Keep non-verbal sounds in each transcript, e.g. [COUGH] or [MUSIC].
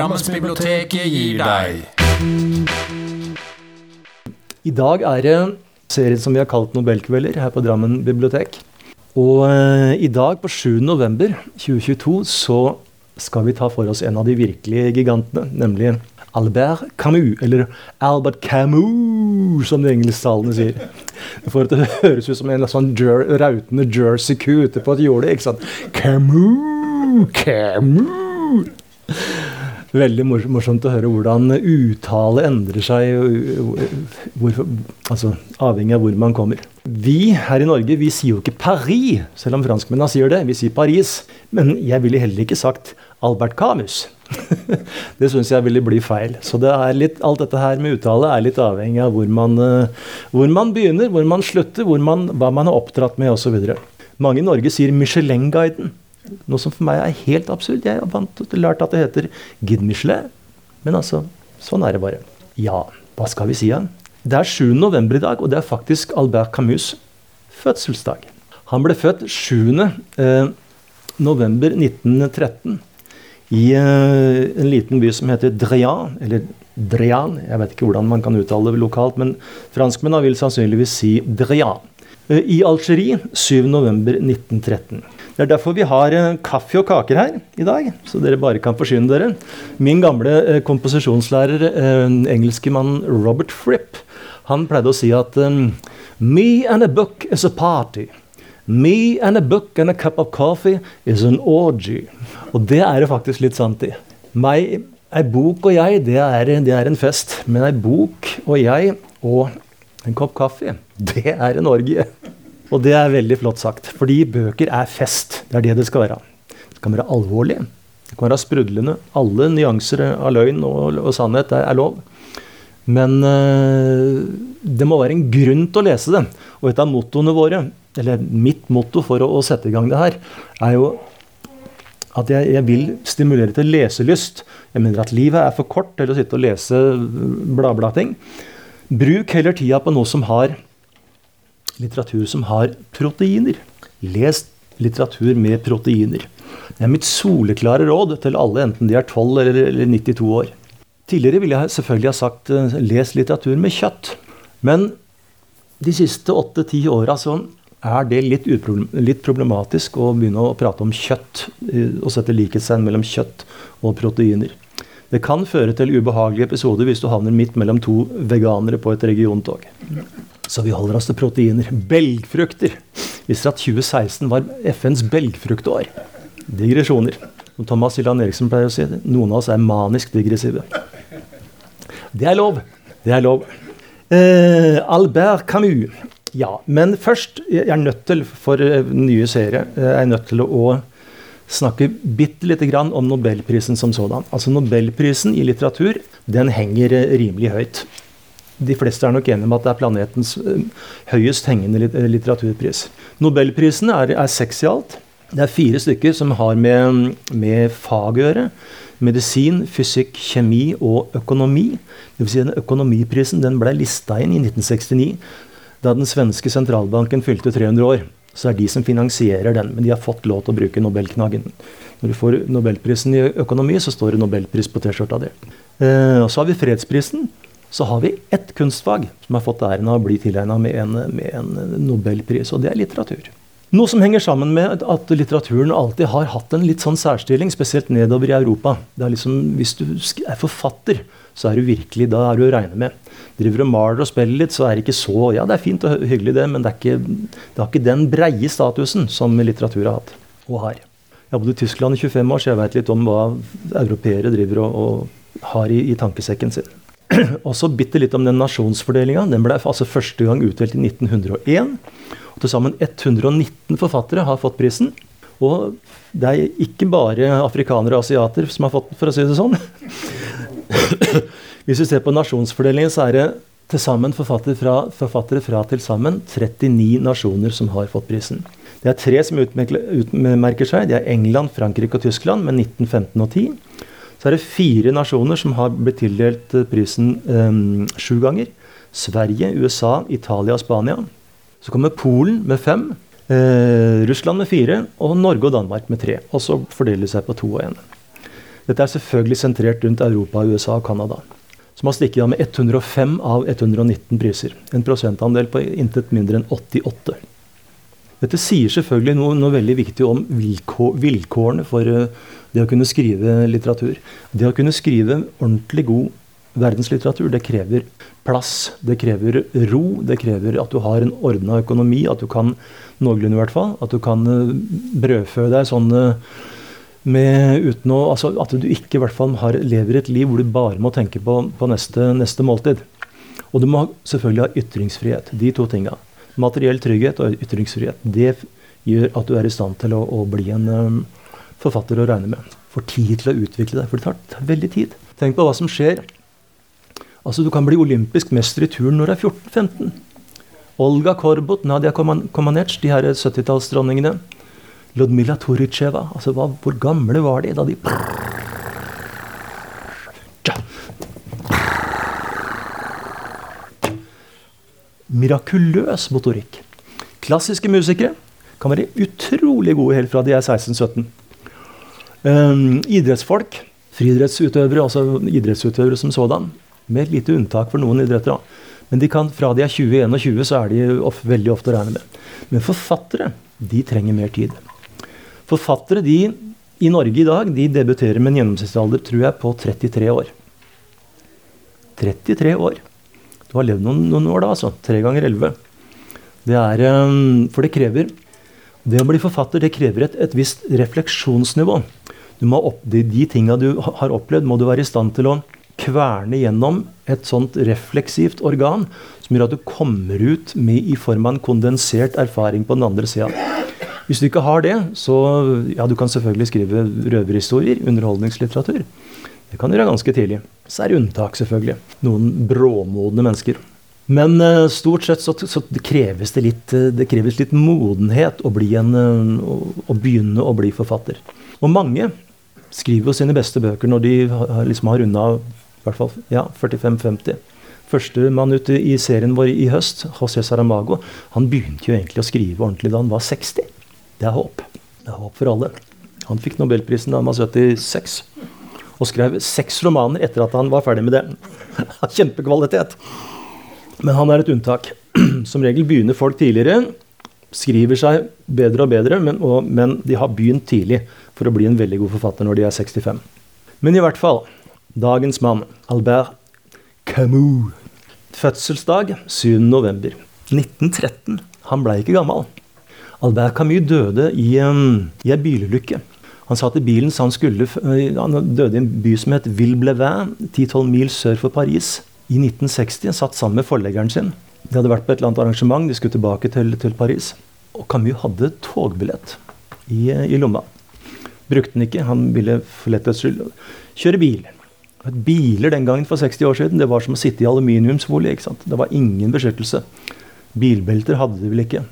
Drammensbiblioteket gir deg. I dag er det serien som vi har kalt Nobelkvelder her på Drammen bibliotek. Og eh, i dag, på 7. november 2022, så skal vi ta for oss en av de virkelige gigantene, nemlig Albert Camus, eller Albert Camus, som de engelsktalende sier. For at det høres ut som en sånn jer rautende jersey ku ute på et jorde. Camus, Camus. Veldig morsomt å høre hvordan uttale endrer seg, hvor, altså, avhengig av hvor man kommer. Vi her i Norge vi sier jo ikke Paris, selv om franskmennene sier det. Vi sier Paris. Men jeg ville heller ikke sagt Albert Camus. [LAUGHS] det syns jeg ville bli feil. Så det er litt, alt dette her med uttale er litt avhengig av hvor man, uh, hvor man begynner, hvor man slutter, hvor man, hva man har oppdratt med osv. Mange i Norge sier Michelin-guiden. Noe som for meg er helt absurd. Jeg har lært at det heter Michelin. Men altså, sånn er det bare. Ja, hva skal vi si? Ja? Det er 7. november i dag, og det er faktisk Albert Camus' fødselsdag. Han ble født 7. Eh, november 1913 i eh, en liten by som heter Drian, eller Drian, jeg vet ikke hvordan man kan uttale det lokalt, men franskmennene vil sannsynligvis si Drian. Eh, I Algerie 7.11.1913. Det er derfor vi har eh, kaffe og kaker her i dag, så dere bare kan forsyne dere. Min gamle eh, komposisjonslærer, engelskemannen Robert Fripp, han pleide å si at Me and a book is a party. Me and a book and a cup of coffee is an orgy. Og det er det faktisk litt sant i. Meg, ei bok og jeg, det er, det er en fest. Men ei bok og jeg og en kopp kaffe, det er en orgie. Og det er veldig flott sagt. Fordi bøker er fest. Det er det det skal være. Det kan være alvorlig. Det kan være sprudlende. Alle nyanser av løgn og, og sannhet er, er, lov. Men øh, det må være en grunn til å lese det. Og et av mottoene våre, eller mitt motto for å, å sette i gang det her, er jo at jeg, jeg, vil stimulere til leselyst. Jeg mener at livet er for kort til å sitte og lese bla-bla-ting. Bruk heller tida på noe som har litteratur som har proteiner. Les litteratur med proteiner. Det er mitt soleklare råd til alle, enten de er 12 eller, eller 92 år. Tidligere ville jeg selvfølgelig ha sagt uh, les litteratur med kjøtt. Men de siste åtte-ti åra så er det litt, litt, problematisk å begynne å prate om kjøtt og sette likhetstegn mellom kjøtt og proteiner. Det kan føre til ubehagelige episoder hvis du havner midt mellom to veganere på et regiontog. Så vi holder oss til proteiner. Belgfrukter. Visste at 2016 var FNs belgfruktår. Digresjoner. Som Thomas Hylland Eriksen pleier å si, noen av oss er manisk digressive. Det er lov. Det er lov. Eh, Albert Camus. Ja, men først Jeg er nødt til, for uh, nye serie, uh, jeg er nødt til å snakke bitte lite grann om nobelprisen som sådan. Altså Nobelprisen i litteratur den henger eh, rimelig høyt. De fleste er nok enige om at det er planetens eh, høyest hengende eh, litteraturpris. Nobelprisene er, er seks i alt. Det er fire stykker som har med, med fag å gjøre. Medisin, fysikk, kjemi og økonomi. Det vil si den Økonomiprisen den ble lista inn i 1969, da den svenske sentralbanken fylte 300 år så er de som finansierer den. Men de har fått lov til å bruke Nobelknaggen. Når du får Nobelprisen i økonomi, så står det Nobelpris på T-skjorta di. Eh, og så har vi fredsprisen. Så har vi ett kunstfag som har fått æren av å bli tilegna med, med, en nobelpris, og det er litteratur. Noe som henger sammen med at litteraturen alltid har hatt en litt sånn særstilling, spesielt nedover i Europa. Det er liksom, Hvis du er forfatter, så er du virkelig da er du å regne med driver og maler og spiller litt, så er det ikke så Ja, det er fint og hyggelig, det, men det, ikke, det har ikke den breie statusen som litteratur har hatt og har. Jeg har bodd i Tyskland i 25 år, så jeg vet litt om hva europeere driver og, og har i, i, tankesekken sin. [CLEARS THROAT] Også bitte litt om den nasjonsfordelinga. Den ble altså første gang utdelt i 1901. Og Til sammen 119 forfattere har fått prisen. Og det er ikke bare afrikanere og asiater som har fått den, for å si det sånn. [LAUGHS] [COUGHS] Hvis vi ser på nasjonsfordelingen, så er det til sammen forfattere fra, forfattere fra til sammen 39 nasjoner som har fått prisen. Det er tre som utmerker seg. Det er England, Frankrike og Tyskland med 19, 15 og 10. Så er det fire nasjoner som har blitt tildelt eh, prisen um, sju ganger. Sverige, USA, Italia og Spania. Så kommer Polen med fem. Eh, Russland med fire. Og Norge og Danmark med tre. Og så fordeler det seg på to og én. Dette er selvfølgelig sentrert rundt Europa, USA og Canada. Som har stikket av med 105 av 119 priser. En prosentandel på intet mindre enn 88. Dette sier selvfølgelig noe, noe veldig viktig om vilkår, vilkårene for uh, det å kunne skrive litteratur. Det å kunne skrive ordentlig god verdenslitteratur, det krever plass. Det krever ro. Det krever at du har en ordna økonomi, at du kan noenlunde i hvert fall, at du kan uh, brødfø deg sånn uh, med, uten å, altså At du ikke i hvert fall har, lever et liv hvor du bare må tenke på, på neste, neste måltid. Og du må selvfølgelig ha ytringsfrihet. De to tinga. Materiell trygghet og ytringsfrihet. Det gjør at du er i stand til å, å bli en um, forfatter å regne med. Får tid til å utvikle deg, for det tar, tar veldig tid. Tenk på hva som skjer. Altså, Du kan bli olympisk mester i turn når du er 14-15. Olga Korbut, Nadia Komanec, de her 70-tallsdronningene. Ludmila Toritsjeva. Altså, hva, hvor gamle var de da de mirakuløs motorikk. Klassiske musikere kan være utrolig gode helt fra de er 16-17. Um, idrettsfolk, friidrettsutøvere, altså idrettsutøvere som sådan, med et lite unntak for noen idretter. Men de kan, fra de er 20-21, så er de of, veldig ofte å regne med. Men forfattere de trenger mer tid. Forfattere de, i Norge i dag de debuterer med en gjennomsnittsalder tror jeg, på 33 år. 33 år. Du har levd noen, noen år da, altså. Tre ganger elleve. Det er um, For det krever Det å bli forfatter det krever et, et visst refleksjonsnivå. Opp, de, de tinga du har opplevd, må du være i stand til å kverne gjennom et sånt refleksivt organ som gjør at du kommer ut med i form av en kondensert erfaring på den andre sida. Hvis du ikke har det, så ja, du kan selvfølgelig skrive røverhistorier, underholdningslitteratur. Det kan du gjøre ganske tidlig. Så er det unntak, selvfølgelig. Noen bråmodne mennesker. Men uh, stort sett så, så kreves det litt, uh, det kreves litt modenhet å, en, å, å, begynne å bli forfatter. Og mange skriver jo sine beste bøker når de har, liksom har runda hvert fall ja, 45-50. Førstemann ute i serien vår i høst, José Saramago, han begynte jo egentlig å skrive ordentlig da han var 60. Det er håp. Det er håp for alle. Han fikk nobelprisen da han var 76 og skrev seks romaner etter at han var ferdig med det. [LAUGHS] Kjempekvalitet. Men han er et unntak. [CLEARS THROAT] Som regel begynner folk tidligere, skriver seg bedre og bedre, men, og, men de har begynt tidlig for å bli en veldig god forfatter når de er 65. Men i hvert fall dagens mann, Albert Camus. Fødselsdag 7.11.1913. Han blei ikke gammel. Albert Camus døde i, um, i en bilulykke. Han satt i bilen så han skulle eh, Han døde i en by som het Villblevin, 10-12 mil sør for Paris. I 1960 han satt sammen med forleggeren sin. De hadde vært på et eller annet arrangement, de skulle tilbake til, til Paris. Og Camus hadde togbillett i, i, lomma. Brukte den ikke, han ville for lettets skyld kjøre bil. Biler den gangen for 60 år siden det var som å sitte i aluminiumsfolie. ikke sant? Det var ingen beskyttelse. Bilbelter hadde de vel ikke.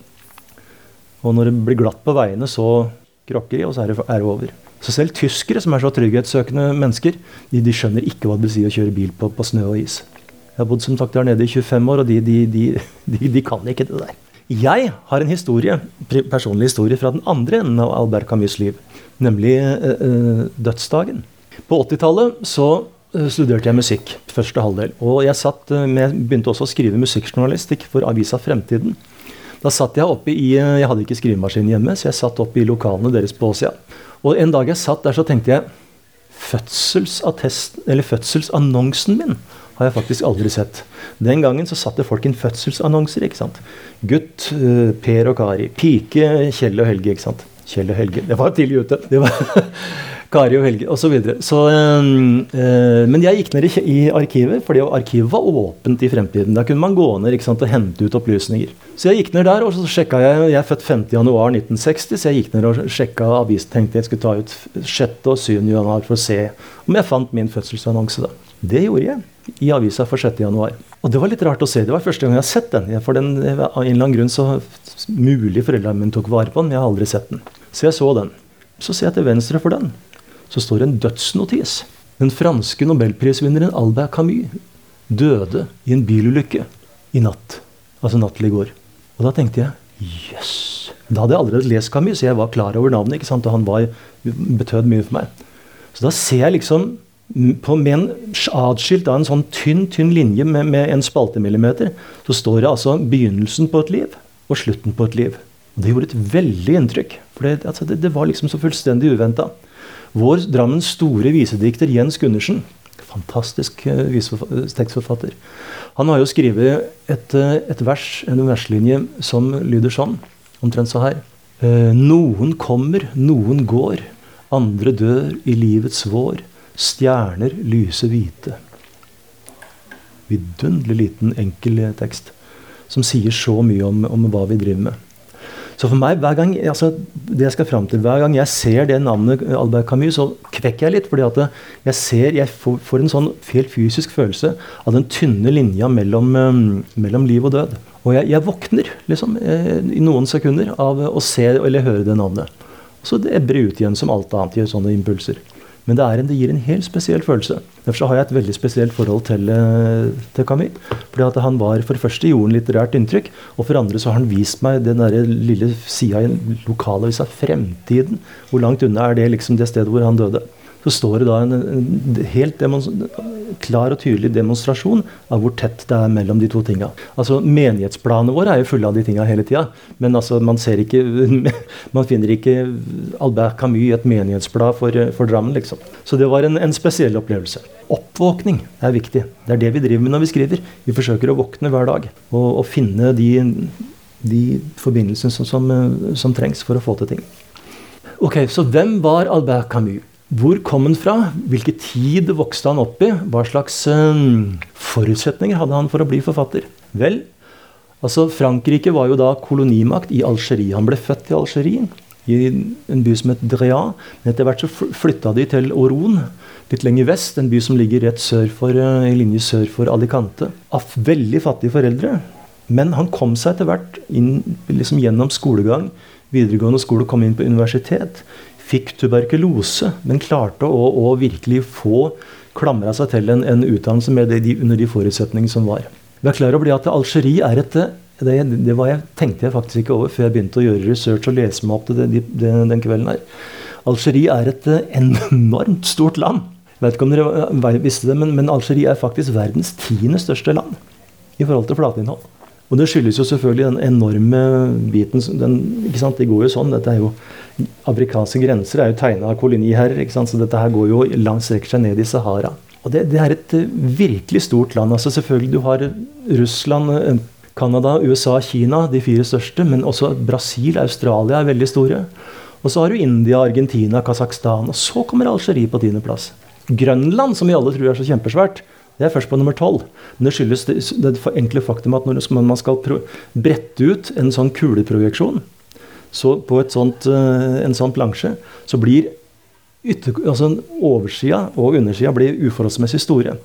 Og når det blir glatt på veiene, så krokker de, og så er det, er det, over. Så selv tyskere, som er så trygghetssøkende mennesker, de, de, skjønner ikke hva det vil si å kjøre bil på, på snø og is. Jeg har bodd som sagt der nede i 25 år, og de, [LAUGHS] de, de kan ikke det der. Jeg har en historie, personlig historie fra den andre enden av Albert Camus' liv, nemlig øh, dødsdagen. På 80-tallet så øh, studerte jeg musikk første halvdel. Og jeg satt med, begynte også å skrive musikkjournalistikk for avisa Fremtiden. Da satt jeg oppe i Jeg hadde ikke skrivemaskin hjemme, så jeg satt oppe i lokalene deres på Åsia. Og en dag jeg satt der, så tenkte jeg Fødselsattesten, eller fødselsannonsen min har jeg faktisk aldri sett. Den gangen så satte folk inn fødselsannonser. ikke sant? Gutt, eh, Per og Kari. Pike, Kjell og Helge. ikke sant? Kjell og Helge. Det var tidlig ute. Det var [LAUGHS] Kari og Helge osv. Så videre. så, øh, men jeg gikk ned i, i arkivet, fordi arkivet var åpent i fremtiden. Da kunne man gå ned sant, og hente ut opplysninger. Så jeg gikk ned der, og så sjekka jeg Jeg er født 50.1.1960, så jeg gikk ned og sjekka avisen. Tenkte jeg skulle ta ut 6. og 7. januar for å se om jeg fant min fødselsannonse da. Det gjorde jeg i avisa for 6. januar. Og det var litt rart å se. Det var første gang jeg har sett den. For den, Av en eller annen grunn så mulig foreldrene mine tok vare på den, men jeg har aldri sett den. Så jeg så den. Så ser jeg til venstre for den så står det en dødsnotis. Den franske nobelprisvinneren Albert Camus døde i en bilulykke i natt. Altså natt til i går. Og da tenkte jeg jøss. Yes. Da hadde jeg allerede lest Camus, så jeg var klar over navnet. ikke sant? Og han var, betød mye for meg. Så da ser jeg liksom på, med en atskilt av en sånn tynn tynn linje med, med en spaltemillimeter, så står det altså begynnelsen på et liv og slutten på et liv. Og Det gjorde et veldig inntrykk. For det, altså, det, det var liksom så fullstendig uventa. Vår Drammens store visedikter Jens Gundersen, fantastisk uh, tekstforfatter, han har jo skrevet et, uh, et vers, en verslinje som lyder sånn, omtrent så her. Uh, noen kommer, noen går. Andre dør i livets vår. Stjerner lyser hvite. Vidunderlig liten, enkel tekst som sier så mye om, om, hva vi driver med. Så for meg, hver gang, altså, det jeg skal fram til, hver gang jeg ser det navnet Albert Camus, så kvekker jeg litt. fordi at jeg ser, jeg får, en sånn helt fysisk følelse av den tynne linja mellom, um, mellom liv og død. Og jeg, jeg våkner liksom, eh, i noen sekunder av å se eller høre det navnet. Så det ebber ut igjen som alt annet gjør sånne impulser. Men det, en, det, gir en helt spesiell følelse. Derfor har jeg et veldig spesielt forhold til, eh, til Camus. Fordi han var for det første gjorde en litterært inntrykk, og for andre så har han vist meg den der lille sida i lokalavisa Fremtiden. Hvor langt unna er det liksom det stedet hvor han døde? Så står det da en, en helt klar og tydelig demonstrasjon av hvor tett det er mellom de to tinga. Altså, menighetsplanene våre er jo fulle av de tinga hele tida. Men altså, man, ikke, [LAUGHS] man finner ikke Albert Camus i et menighetsblad for, for Drammen, liksom. Så det var en, en, spesiell opplevelse. Oppvåkning er viktig. Det er det vi driver med når vi skriver. Vi forsøker å våkne hver dag og, og finne de, de forbindelsene som, som, som trengs for å få til ting. Ok, Så hvem var Albert Camus? Hvor kom han fra? Hvilken tid vokste han opp i? Hva slags um, forutsetninger hadde han for å bli forfatter? Vel, altså Frankrike var jo da kolonimakt i Algerie. Han ble født i Algerie, i en by som het Drea. Men etter hvert så flytta de til Oron, litt lenger vest. En by som ligger rett sør for, uh, i linje sør for Alicante. Av veldig fattige foreldre. Men han kom seg etter hvert inn liksom gjennom skolegang, videregående skole, kom inn på universitet fikk tuberkulose, men klarte å, å virkelig få klamra seg til en, en utdannelse det, de, under de forutsetningene som var. Vi er klar over at Algerie er et det, det jeg, tenkte jeg faktisk ikke over før jeg begynte å gjøre research og lese meg opp til det, det, den kvelden her. Algerie er et enormt stort land. Jeg vet ikke om dere visste det, men, men Algerie er faktisk verdens tiende største land i forhold til flateinnhold. Og det skyldes jo selvfølgelig den enorme biten den, ikke sant? Det går jo sånn. dette er jo Afrikanske grenser er jo tegna av koloniherrer. Så dette her går jo langt strekker seg ned i Sahara. Og det, det, er et uh, virkelig stort land. altså Selvfølgelig du har Russland, uh, Canada, USA, Kina, de fire største. Men også Brasil, Australia er veldig store. Og så har du India, Argentina, Kasakhstan. Og så kommer Algerie på tiendeplass. Grønland, som vi alle tror er så kjempesvært, det er først på nummer tolv. Men det skyldes det, det enkle faktum at når man skal brette ut en sånn kuleprojeksjon så på sånt, eh, en sånn plansje, så blir ytter, altså oversida og undersida uforholdsmessig store.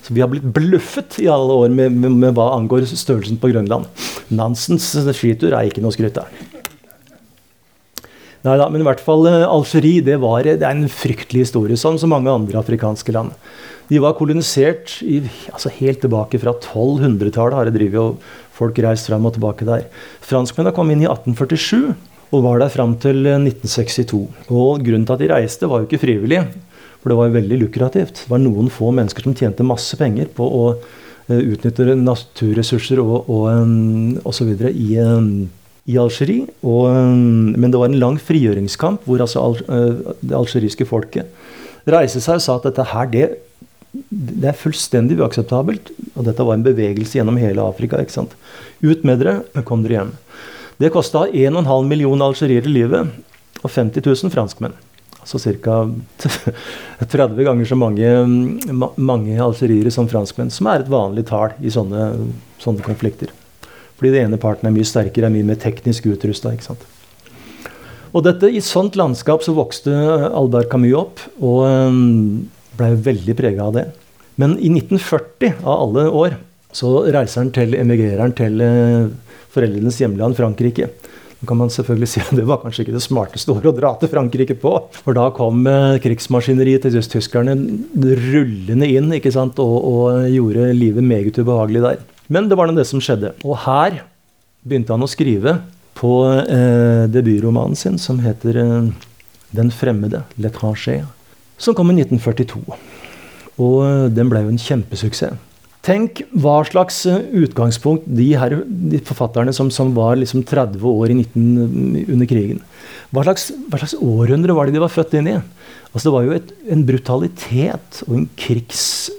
Så vi har blitt bløffet i alle år med, med, med hva angår størrelsen på Grønland. Nansens skitur er ikke noe skryt. Nei da, men i hvert fall eh, Algerie det, var, det er en fryktelig historie, sånn som mange andre afrikanske land. De var kolonisert i, altså helt tilbake fra 1200-tallet. har det drivet og folk reiste fram og tilbake der. Franskmennene kom inn i 1847 og var der fram til 1962. Og Grunnen til at de reiste, var jo ikke frivillig, for det var jo veldig lukrativt. Det var noen få mennesker som tjente masse penger på å uh, utnytte naturressurser og, og, um, og så videre i, i Algerie. Men det var en lang frigjøringskamp hvor altså det algeriske folket reiste seg og sa at dette her, det det er fullstendig uakseptabelt. Og dette var en bevegelse gjennom hele Afrika. ikke sant? Ut med dere, kom dere hjem. Det kosta 1,5 million algeriere livet og 50 000 franskmenn. Altså ca. 30 [LAUGHS] ganger så mange, mange algeriere som franskmenn, som er et vanlig tall i sånne, sånne konflikter. Fordi den ene parten er mye sterkere, er mye mer teknisk utrusta. Og dette, I sånt landskap så vokste Albert Camus opp. og blei veldig prega av det. Men i 1940, av alle år, så reiser han til, emigrerer han til eh, foreldrenes hjemland Frankrike. Nå kan man selvfølgelig si at Det var kanskje ikke det smarteste året å dra til Frankrike på. For da kom eh, krigsmaskineriet til tyskerne rullende inn ikke sant, og, og gjorde livet meget ubehagelig der. Men det var nå det som skjedde. Og her begynte han å skrive på eh, debutromanen sin som heter eh, 'Den fremmede', 'L'étranger' som kom i 1942. Og eh, den ble jo en kjempesuksess. Tenk hva slags eh, utgangspunkt de, her, de forfatterne som, som, var liksom 30 år i 19, under krigen hva slags, hva slags, århundre var det de var født inn i? Altså Det var jo et, en brutalitet og en krigsånd,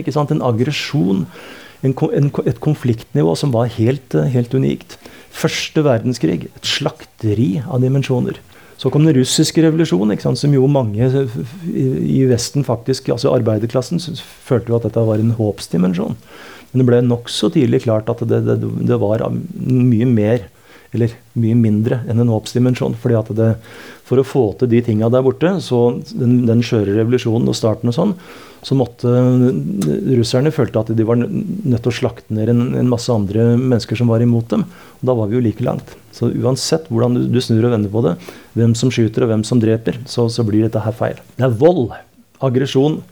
ikke sant? en aggresjon. Et konfliktnivå som var helt, eh, helt unikt. Første verdenskrig, et slakteri av dimensjoner. Så kom den russiske revolusjonen, som jo mange i Vesten faktisk, altså arbeiderklassen, følte jo at dette var en håpsdimensjon. Men det ble nokså tidlig klart at det, det, det, var mye mer, eller mye mindre, enn en håpsdimensjon. fordi at det, For å få til de tinga der borte, så den, den skjøre revolusjonen og starten og sånn, så måtte russerne følte at de var nødt til å slakte ned en, en, masse andre mennesker som var imot dem. Og da var vi jo like langt. Så uansett hvordan du, du snur og vender på det, hvem som skyter og hvem som dreper, så, så blir dette her feil. Det er vold, aggresjon,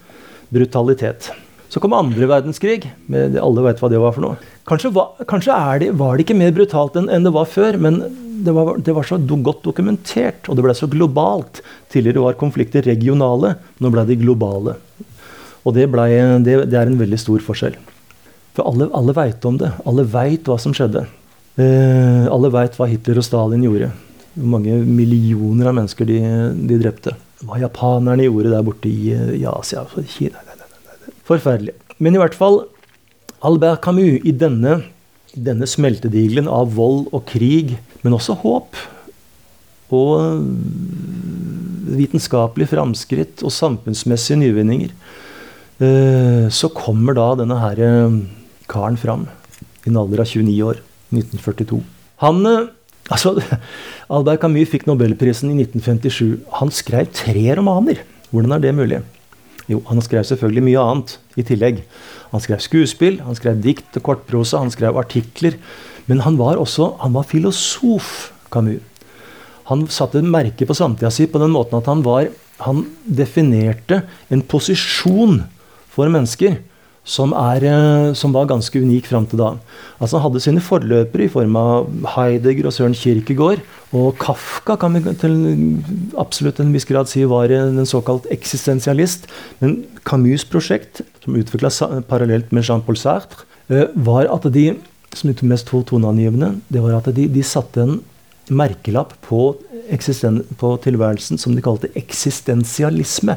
brutalitet. Så kom andre verdenskrig. Med, alle vet hva det var for noe. Kanskje, var, kanskje det, var det ikke mer brutalt enn, enn det var før, men det var, det var, så godt dokumentert, og det ble så globalt. Tidligere var konflikter regionale, nå ble de globale. Og det, ble, det, det, er en veldig stor forskjell. For alle, alle veit om det. Alle veit hva som skjedde. Eh, alle veit hva Hitler og Stalin gjorde. Hvor mange millioner av mennesker de, de drepte. Hva japanerne gjorde der borte i, i Asia. Kina. Forferdelig. Men i hvert fall Albert Camus i denne, denne smeltedigelen av vold og krig, men også håp og vitenskapelige framskritt og samfunnsmessige nyvinninger så kommer da denne her eh, karen fram i en alder av 29 år. 1942. Han eh, Altså, [LAUGHS] Albert Camus fikk nobelprisen i 1957. Han skrev tre romaner. Hvordan er det mulig? Jo, han skrev selvfølgelig mye annet i tillegg. Han skrev skuespill, han skrev dikt og kortprosa, han skrev artikler. Men han var også han var filosof, Camus. Han satte merke på samtida si på den måten at han var Han definerte en posisjon for mennesker som, er, eh, som var ganske unik fram til da. Altså Han hadde sine forløpere i form av Heidegger og Søren Kierkegaard. Og Kafka kan vi til absolutt en viss grad si var en såkalt eksistensialist. Men Camus' prosjekt, som utvikla parallelt med Jean-Paul Sartre, eh, var at de som er mest to toneangivende, det var at de, de satte en merkelapp på, på tilværelsen som de kalte eksistensialisme.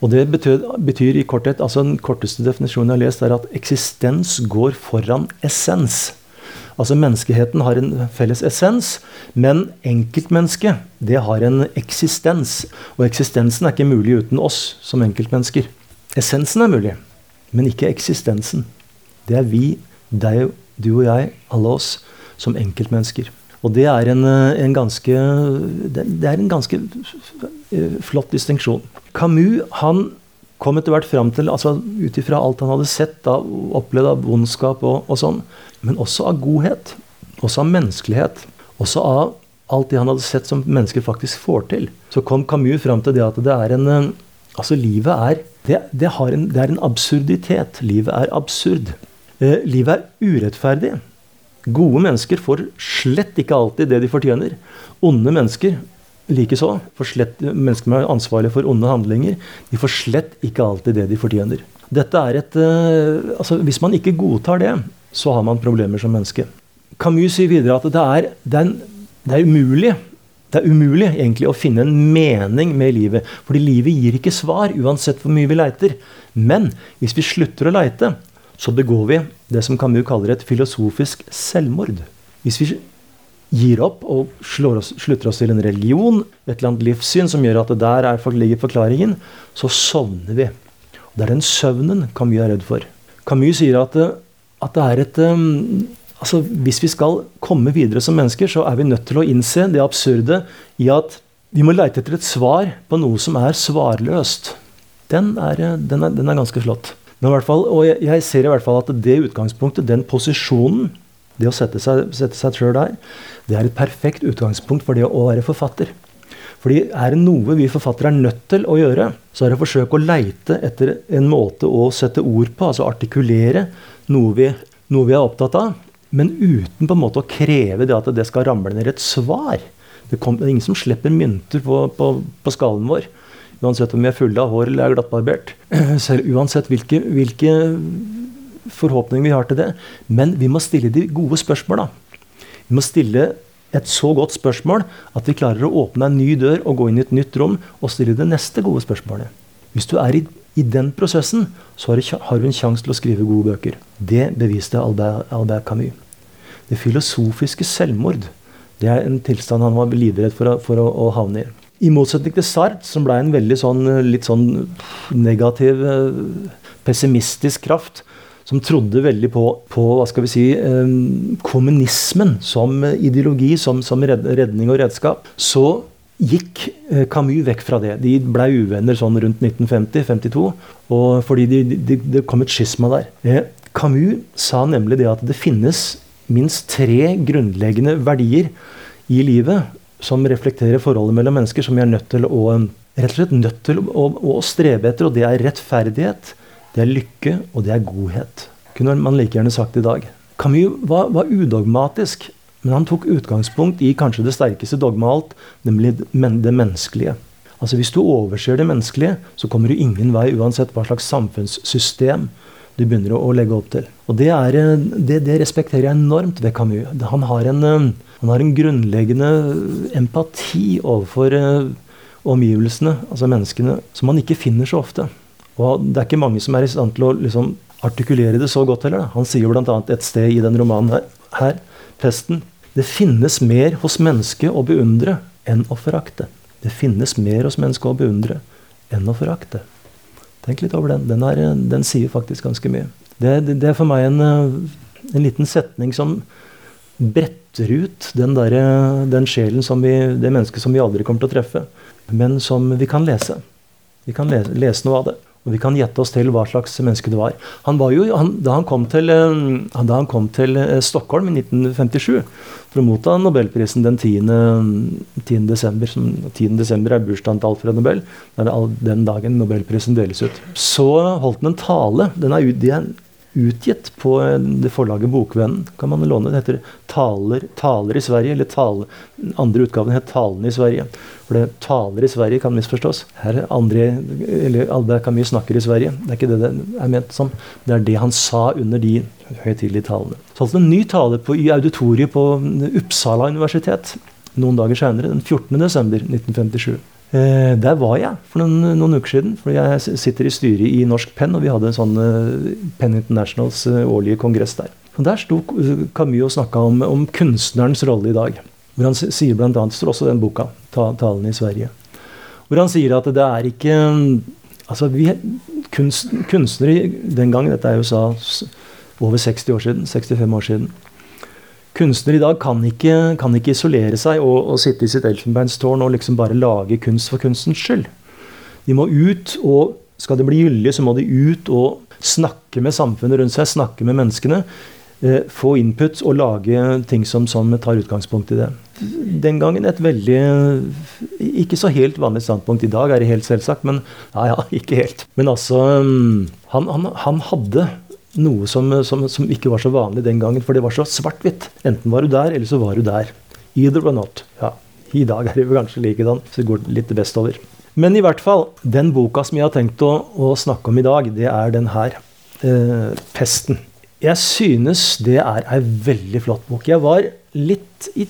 Og det betyr, betyr, i korthet, altså Den korteste definisjonen jeg har lest, er at eksistens går foran essens. Altså Menneskeheten har en felles essens, men enkeltmennesket det har en eksistens. Og eksistensen er ikke mulig uten oss som enkeltmennesker. Essensen er mulig, men ikke eksistensen. Det er vi, deg, du og jeg, alle oss, som enkeltmennesker. Og det er en, en ganske, det er en ganske eh, flott distinksjon. Camus han kom etter hvert fram til, altså ut ifra alt han hadde sett og opplevd av vondskap og, og, sånn, men også av godhet. Også av menneskelighet. Også av alt det han hadde sett som mennesker faktisk får til. Så kom Camus fram til det at det er en Altså, livet er Det, det, en, det er en absurditet. Livet er absurd. Eh, livet er urettferdig. Gode mennesker får slett ikke alltid det de fortjener. Onde mennesker Likeså. Mennesker som er ansvarlige for onde handlinger, de får slett ikke alltid det de fortjener. Dette er et, uh, altså Hvis man ikke godtar det, så har man problemer som menneske. Camus sier videre at det er, det er, det er umulig det er umulig egentlig å finne en mening med livet. Fordi livet gir ikke svar, uansett hvor mye vi leiter. Men hvis vi slutter å leite, så begår vi det som Camus kaller et filosofisk selvmord. Hvis vi gir opp og oss, slutter oss til en religion, et eller annet livssyn som gjør at det der er, ligger forklaringen, så sovner vi. Og det er den søvnen Camus er redd for. Camus sier at, at det er et um, altså Hvis vi skal komme videre som mennesker, så er vi nødt til å innse det absurde i at vi må leite etter et svar på noe som er svarløst. Den er, den er, den er ganske flott. Men i hvert fall, og jeg, jeg ser i hvert fall at det utgangspunktet, den posisjonen, det å sette seg, sette sjøl der, det er et perfekt utgangspunkt for det å være forfatter. Fordi er det noe vi forfattere er nødt til å gjøre, så er det å forsøke å leite etter en måte å sette ord på, altså artikulere noe vi, noe vi er opptatt av, men uten på en måte å kreve det at det skal ramle ned et svar. Det, kom, det er ingen som slipper mynter på, på, på skallen vår Uansett om vi er fulle av hår eller er glattbarbert. [CLEARS THROAT] Selv uansett hvilke, hvilke forhåpninger vi har til det. Men vi må stille de gode spørsmåla. Vi må stille et så godt spørsmål at vi klarer å åpne en ny dør og gå inn i et nytt rom og stille det neste gode spørsmålet. Hvis du er i, i den prosessen, så har du, har du en sjanse til å skrive gode bøker. Det beviste Albert, Albert Camus. Det filosofiske selvmord det er en tilstand han var livredd for, for å, å havne i. I motsetning til Sartre, som ble en veldig sånn, litt sånn negativ, eh, pessimistisk kraft, som trodde veldig på, på hva skal vi si, eh, kommunismen som ideologi, som, som redning og redskap, så gikk eh, Camus vekk fra det. De ble uvenner sånn rundt 1950-52, fordi det de, de kom et skisma der. Eh, Camus sa nemlig det at det finnes minst tre grunnleggende verdier i livet som reflekterer forholdet mellom mennesker, som vi er nødt til å, rett og slett nødt til å, å strebe etter. Og det er rettferdighet, det er lykke, og det er godhet. Kunne man like gjerne sagt i dag. Camus var, var udogmatisk, men han tok utgangspunkt i kanskje det sterkeste dogma alt, nemlig det menneskelige. Altså Hvis du overser det menneskelige, så kommer du ingen vei uansett hva slags samfunnssystem du begynner å, legge opp til. Og det, er, det, det, respekterer jeg enormt ved Camus. Han har en, han har en grunnleggende empati overfor omgivelsene, altså menneskene, som man ikke finner så ofte. Og det er ikke mange som er i stand til å liksom, artikulere det så godt heller. Han sier bl.a. et sted i den romanen her, her, 'Pesten', det finnes mer hos mennesket å beundre enn å forakte. Det finnes mer hos mennesket å beundre enn å forakte. Tenk litt over den. Den, er, den sier faktisk ganske mye. Det, det, det, er for meg en, en, liten setning som bretter ut den, der, den sjelen som vi, det mennesket som vi aldri kommer til å treffe, men som vi kan lese. Vi kan lese, lese noe av det. Og vi kan gjette oss til hva slags menneske det var. Han var jo, han, da, han kom til, eh, da han kom til eh, Stockholm i 1957 for å motta nobelprisen den 10. 10. desember, som 10. desember er bursdagen til Alfred Nobel, det er den dagen nobelprisen deles ut, så holdt han en tale. Den er, de er utgitt på eh, det forlaget Bokvennen. kan man låne. Det heter Taler, taler i Sverige, eller tale, andre utgaven het Talene i Sverige. For det taler i Sverige kan misforstås. Her er André, eller Albert Camus snakker i Sverige. Det er ikke det det er ment som. Det er det han sa under de høytidelige talene. Så holdt en ny tale på, i auditoriet på Uppsala universitet noen dager senere, den 14. desember 1957. Eh, der var jeg for noen, noen, uker siden. for Jeg sitter i styret i Norsk Penn, og vi hadde en sånn uh, Penn Internationals uh, årlige kongress der. Og Der sto Camus og snakka om, om, kunstnerens rolle i dag. Hvor Han sier blant annet, står også den boka, ta, 'Talen i Sverige', hvor han sier at det er ikke altså vi, kunst, Kunstnere den gangen, dette er jo sa over 60 år siden, 65 år siden Kunstnere i dag kan ikke, kan ikke isolere seg og, og, sitte i sitt elfenbeinstårn og liksom bare lage kunst for kunstens skyld. De må ut, og skal det bli gyldige, så må de ut og snakke med samfunnet rundt seg, snakke med menneskene. Eh, få input og lage ting som, sånn tar utgangspunkt i det. Den gangen et veldig Ikke så helt vanlig standpunkt. I dag er det helt selvsagt, men ja, ja, ikke helt. Men altså mm, Han, han, han hadde noe som, som, som, ikke var så vanlig den gangen, for det var så svart-hvitt. Enten var du der, eller så var du der. Either or not. Ja, I dag er det kanskje likedan, så det går litt vestover. Men i hvert fall, den boka som jeg har tenkt å, å snakke om i dag, det er den her. Eh, 'Pesten'. Jeg synes det er ei veldig flott bok. Jeg var litt,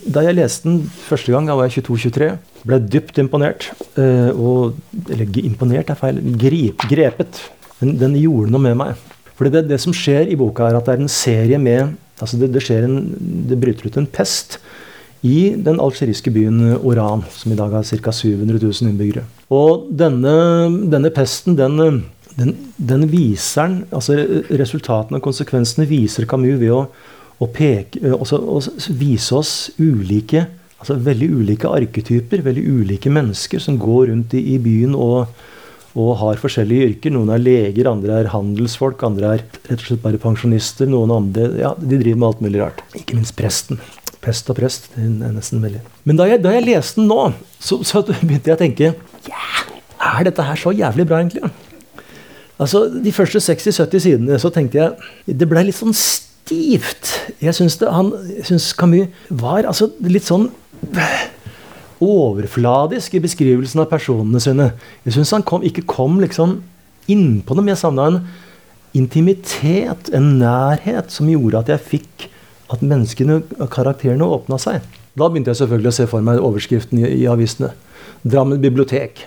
Da jeg leste den første gang, da var jeg 22-23, ble dypt imponert. Eh, og, eller imponert er feil. Grip, grepet. Den, den gjorde noe med meg. Fordi det, det, som skjer i boka, er at det er en serie med altså det, det, en, det bryter ut en pest i den algeriske byen Oran, som i dag har ca. 700 000 innbyggere. Og denne, denne pesten, den, den, den viser altså Resultatene og konsekvensene viser Camus ved å, å, peke, også, å vise oss ulike altså veldig ulike arketyper, veldig ulike mennesker som går rundt i, i byen og, og har forskjellige yrker. Noen er leger, andre er handelsfolk, andre er rett og slett bare pensjonister. Noen andre ja, de driver med alt mulig rart. Ikke minst presten. Prest og prest. det er nesten veldig. Men da jeg, da jeg leste den nå, så, så, begynte jeg å tenke yeah, Er dette her så jævlig bra, egentlig? Altså, De første 60-70 sidene så tenkte jeg Det ble litt sånn stivt. Jeg syns Camus var altså litt sånn overfladisk i beskrivelsen av personene sine. Jeg syns han kom, ikke kom liksom innpå dem. Jeg savna en intimitet, en nærhet, som gjorde at jeg fikk at menneskene og karakterene åpna seg. Da begynte jeg selvfølgelig å se for meg overskriften i, i avisene. Drammen bibliotek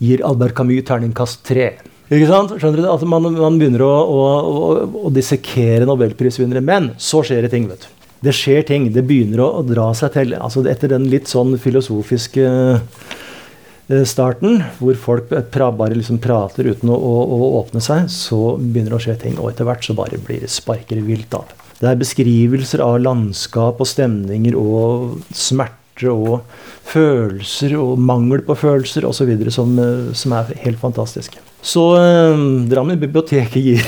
gir Albert Camus terningkast tre. Ikke sant? Skjønner du det? At man, man begynner å, å, å, å dissekere nobelprisvinnere. Men så skjer det ting. vet du. Det skjer ting. Det begynner å, å dra seg til. Altså Etter den litt sånn filosofiske eh, starten, hvor folk bare liksom prater uten å, åpne seg, så begynner det å skje ting. Og etter hvert så bare blir det sparker vilt av. Det er beskrivelser av landskap og stemninger og smerte og følelser og mangel på følelser osv. Som, eh, som er helt fantastiske. Så eh, Drammen bibliotek gir,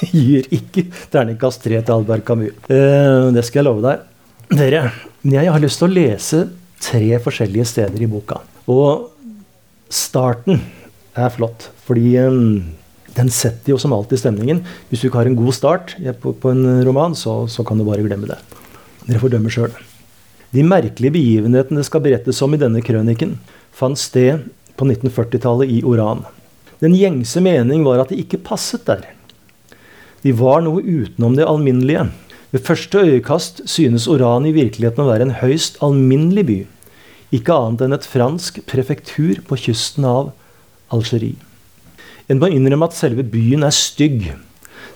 [LAUGHS] gir ikke terningkast tre til Albert Camus. Eh, det skal jeg love deg. Dere, jeg har lyst til å lese tre forskjellige steder i boka. Og starten er flott, fordi eh, den setter jo som alltid stemningen. Hvis du ikke har en god start på, en roman, så, så, kan du bare glemme det. Dere får dømme sjøl. De merkelige begivenhetene det skal berettes om i denne krøniken, fant sted på 1940-tallet i Oran. Den gjengse mening var at det ikke passet der. De var noe utenom det alminnelige. Ved første øyekast synes Oran i virkeligheten å være en høyst alminnelig by. Ikke annet enn et fransk prefektur på kysten av Algerie. En må innrømme at selve byen er stygg.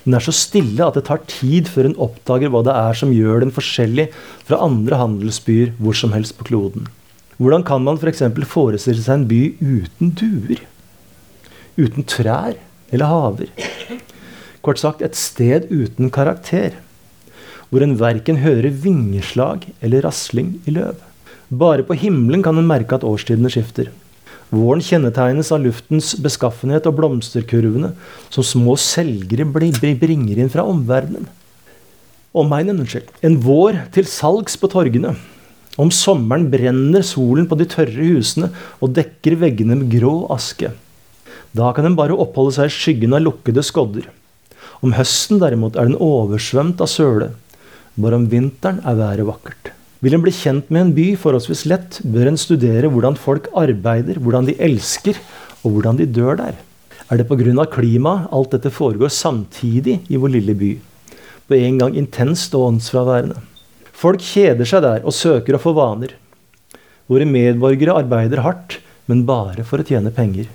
Den er så stille at det tar tid før en oppdager hva det er som gjør den forskjellig fra andre handelsbyer hvor som helst på kloden. Hvordan kan man f.eks. For forestille seg en by uten duer? uten trær eller haver. Kort sagt et sted uten karakter, hvor en verken hører vingeslag eller rasling i løv. Bare på himmelen kan en merke at årstidene skifter. Våren kjennetegnes av luftens beskaffenhet og blomsterkurvene som små selgere bringer inn fra omverdenen. Omegnen, unnskyld. En vår til salgs på torgene. Om sommeren brenner solen på de tørre husene og dekker veggene med grå aske. Da kan en bare oppholde seg i skyggen av lukkede skodder. Om høsten derimot er den oversvømt av søle. Bare om vinteren er været vakkert. Vil en bli kjent med en by forholdsvis lett, bør en studere hvordan folk arbeider, hvordan de elsker, og hvordan de dør der. Er det pga. klimaet alt dette foregår samtidig i vår lille by? På en gang intenst og åndsfraværende. Folk kjeder seg der og søker å få vaner. Våre medborgere arbeider hardt, men bare for å tjene penger.